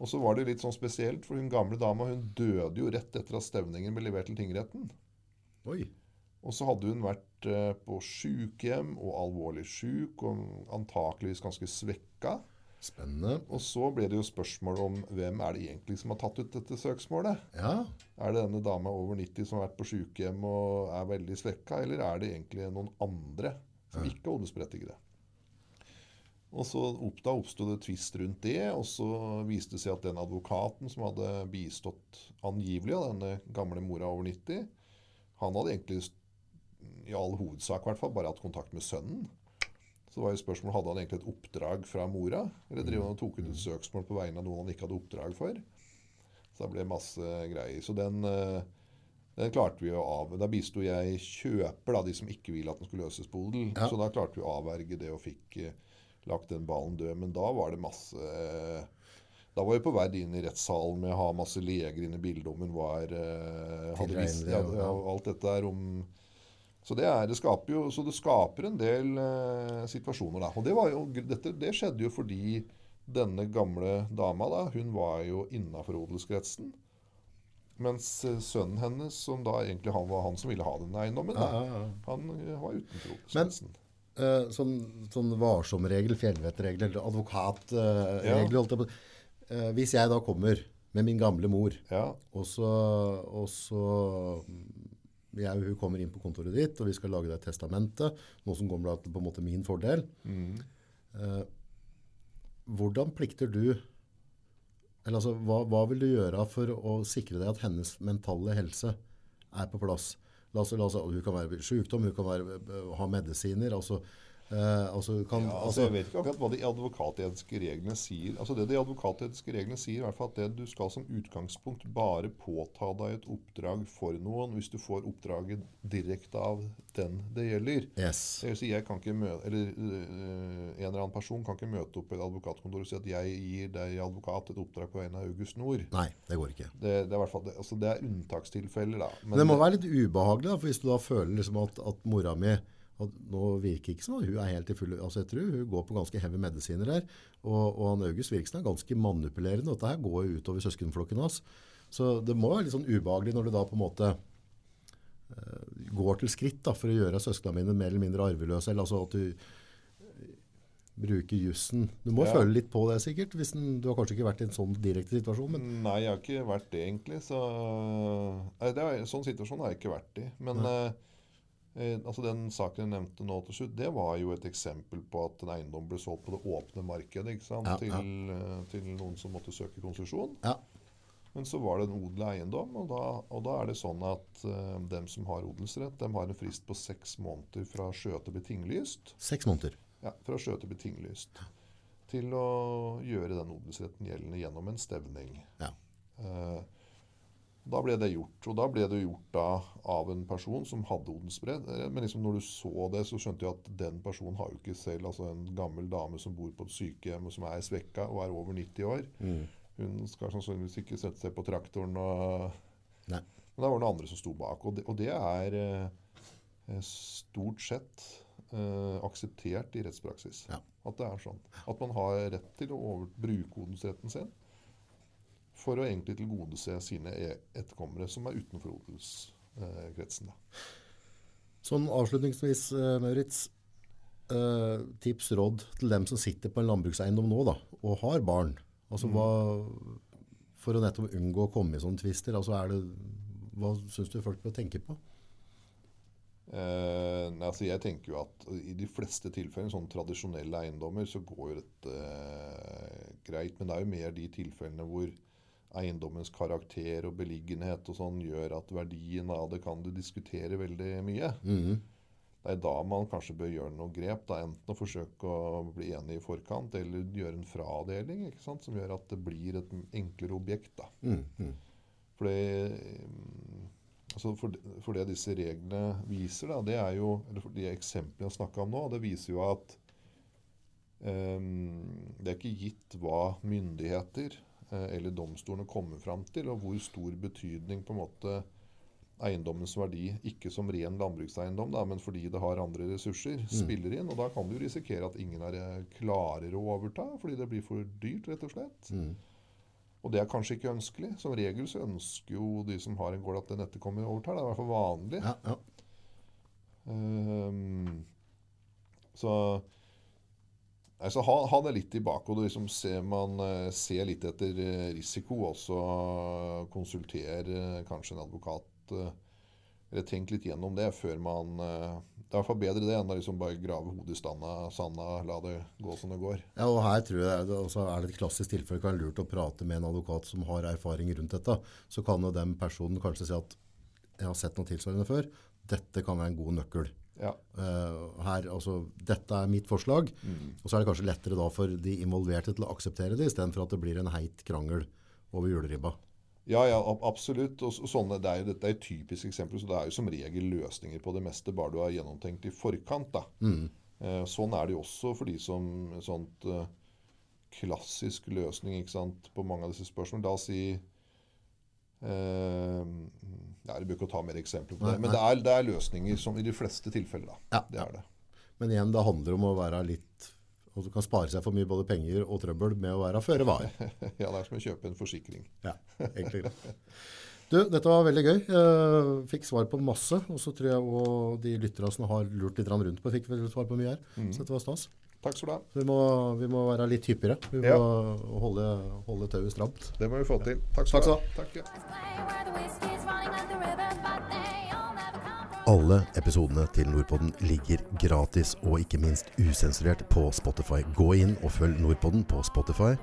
Og så var det litt sånn spesielt, for hun gamle dama hun døde jo rett etter at stevningen ble levert til tingretten. Oi. Og så hadde hun vært eh, på sykehjem og alvorlig syk og antakeligvis ganske svekka. Spennende. Og så ble det jo spørsmål om hvem er det egentlig som har tatt ut dette søksmålet. Ja. Er det denne dama over 90 som har vært på sykehjem og er veldig svekka, eller er det egentlig noen andre som ikke er odelsberettigede? Og så opp, Da oppsto det tvist rundt det, og så viste det seg at den advokaten som hadde bistått angivelig av denne gamle mora over 90, han hadde egentlig i all hovedsak i hvert fall bare hatt kontakt med sønnen. Så var jo spørsmålet hadde han egentlig et oppdrag fra mora, eller drev han og tok ut et søksmål på vegne av noen han ikke hadde oppdrag for. Så det ble masse greier. Så den, eh, den klarte vi å av... Da bisto jeg kjøper, da, de som ikke ville at den skulle løses på odel. Ja. Så da klarte vi å avverge det og fikk eh, lagt den ballen død. Men da var det masse eh, Da var vi på vei inn i rettssalen med å ha masse leger inne i bildet om hun var eh, hadde visst, ja, ja, alt dette her om så det, er, det skaper jo så det skaper en del eh, situasjoner, da. Og det, var jo, dette, det skjedde jo fordi denne gamle dama da, hun var jo innafor odelskretsen. Mens eh, sønnen hennes, som da egentlig han var han som ville ha denne eiendommen, da, ja, ja. han eh, var utenfor odelskretsen. Eh, sånn, sånn varsomregel, fjellvettregel eller advokatregel. Ja. jeg. Eh, hvis jeg da kommer med min gamle mor, ja, og så, og så jeg, hun kommer inn på kontoret ditt, og vi skal lage deg testamentet, noe som kommer til på en måte min fordel. mm, Eh, hvordan plikter du eller altså, hva, hva vil du gjøre for å sikre deg at hennes mentale helse er på plass? La oss, la oss, hun kan være sykdom, hun kan være, ha medisiner. altså, eh, altså, kan, ja altså, altså, Jeg vet ikke akkurat hva de advokatetiske reglene sier. Altså Det de advokatetiske reglene sier, er at det du skal som utgangspunkt bare påta deg et oppdrag for noen hvis du får oppdraget direkte av den det gjelder. yes. Det vil si, jeg kan ikke møte, eller øh, En eller annen person kan ikke møte opp på et advokatkontor og si at jeg gir deg advokat et oppdrag på vegne av August Nord. Nei, det går ikke. Det, det, er i fall, det, altså, det er unntakstilfeller, da. Men det må være litt ubehagelig, da, for hvis du da føler liksom at, at mora mi at nå virker ikke som at hun er helt i full altså jeg tror Hun går på ganske heavy medisiner her. Og, og han August Virksen er ganske manipulerende. og Dette her går jo utover søskenflokken hans. Så det må være litt sånn ubehagelig når du da på en måte uh, går til skritt da, for å gjøre søsknene mine mer eller mindre arveløse. Eller altså at du eh, bruker jussen. Du må Ja. føle litt på det sikkert. Hvis den, du har kanskje ikke vært i en sånn direkte situasjon, men Nei, jeg har ikke vært det, egentlig. Så, nei, det er, sånn situasjon har jeg ikke vært i. Men ja. eh, altså den saken jeg nevnte nå til slutt, det var jo et eksempel på at en eiendom ble solgt på det åpne markedet sant? Ja, til, ja. eh, til noen som måtte søke konsesjon. ja. Men så var det en odel eiendom, og da, og da er det sånn at uh, dem som har odelsrett, dem har en frist på seks måneder fra skjøtet blir tinglyst. Seks måneder. Ja, fra skjøtet blir tinglyst. Til å gjøre den odelsretten gjeldende gjennom en stevning. Ja. Eh, da ble det gjort. Og da ble det gjort da av en person som hadde odelsbredd. Eh, Men liksom når du så det, så skjønte jeg at den personen har jo ikke selv Altså en gammel dame som bor på et sykehjem og som er svekka og er over 90 år. Hun skal sannsynligvis ikke sette seg på traktoren og Nei. Men da var det noen andre som sto bak. Og det, og det er eh, stort sett eh, akseptert i rettspraksis. Ja. At det er sånn. At man har rett til å over, bruke odelsretten sin for å egentlig tilgodese sine e- etterkommere som er utenfor odelskretsen. Sånn avslutningsvis, eh, Maurits. Eh, tips, råd til dem som sitter på en landbrukseiendom nå da, og har barn. Altså hva, For å nettopp unngå å komme i sånne tvister, altså hva syns du folk bør tenke på? Eh, nei, altså jeg tenker jo at I de fleste tilfellene, sånne tradisjonelle eiendommer, så går jo dette eh, greit. Men det er jo mer de tilfellene hvor eiendommens karakter og beliggenhet og sånn gjør at verdien av det kan du diskutere veldig mye. Det er da man kanskje bør gjøre noe grep. Da, enten å forsøke å bli enig i forkant, eller gjøre en fradeling ikke sant? som gjør at det blir et enklere objekt. da. Fordi, mm, altså for, for det disse reglene viser, da, det er jo, eller for de eksemplene jeg snakka om nå, det viser jo at um, det er ikke gitt hva myndigheter eller domstolene kommer fram til, og hvor stor betydning på en måte eiendommens verdi, ikke som ren landbrukseiendom, da, men fordi det har andre ressurser, spiller inn. Og da kan du risikere at ingen er eh, klarer å overta, fordi det blir for dyrt, rett og slett. Og det er kanskje ikke ønskelig. Som regel så ønsker jo de som har en gård at den etterkommer overtar. Det er i hvert fall vanlig. Ja, ja. Um, så altså, ha, ha det litt i bakhodet. Liksom se, man eh, ser litt etter eh, risiko. Også konsulter eh, kanskje en advokat. eller tenk litt gjennom det før man Det er i hvert fall bedre det enn å liksom bare grave hodet i standa, sanda, la det gå som det går. Ja, og her tror jeg det også er det et klassisk tilfelle kan være lurt å prate med en advokat som har erfaring rundt dette. Så kan jo den personen kanskje si at jeg har sett noe tilsvarende før. Dette kan være en god nøkkel. Ja. Uh, her, altså, dette er mitt forslag. Og så er det kanskje lettere da for de involverte til å akseptere det, istedenfor at det blir en heit krangel over juleribba. Ja, ja, absolutt. Og så- sånne, det er, jo- dette er et typisk eksempel, så det er jo som regel løsninger på det meste, bare du har gjennomtenkt i forkant. da. Eh, sånn er det jo også for de som sånt uh, klassisk løsning ikke sant, på mange av disse spørsmålene. La oss si ja, Jeg bruker å ta mer eksempler på det, men det er, det er løsninger som i de fleste tilfeller. da. Ja, det er det. Men igjen, det handler om å være litt og du kan spare seg for mye både penger og trøbbel med å være føre var. Ja, det er som å kjøpe en forsikring. Ja, egentlig greit. Du, dette var veldig gøy. Jeg fikk svar på masse, og så tror jeg også de lytterne som har lurt litt rundt på, fikk vel svar på mye her. Så dette var stas. Takk skal du ha. Vi må, vi må være litt hyppigere. Vi må ja. holde, holde tauet stramt. Det må vi få til. Takk skal du ha. Takk, ja. Alle episodene til Nordpodden ligger gratis og ikke minst usensurert på Spotify. Gå inn og følg Nordpodden på Spotify.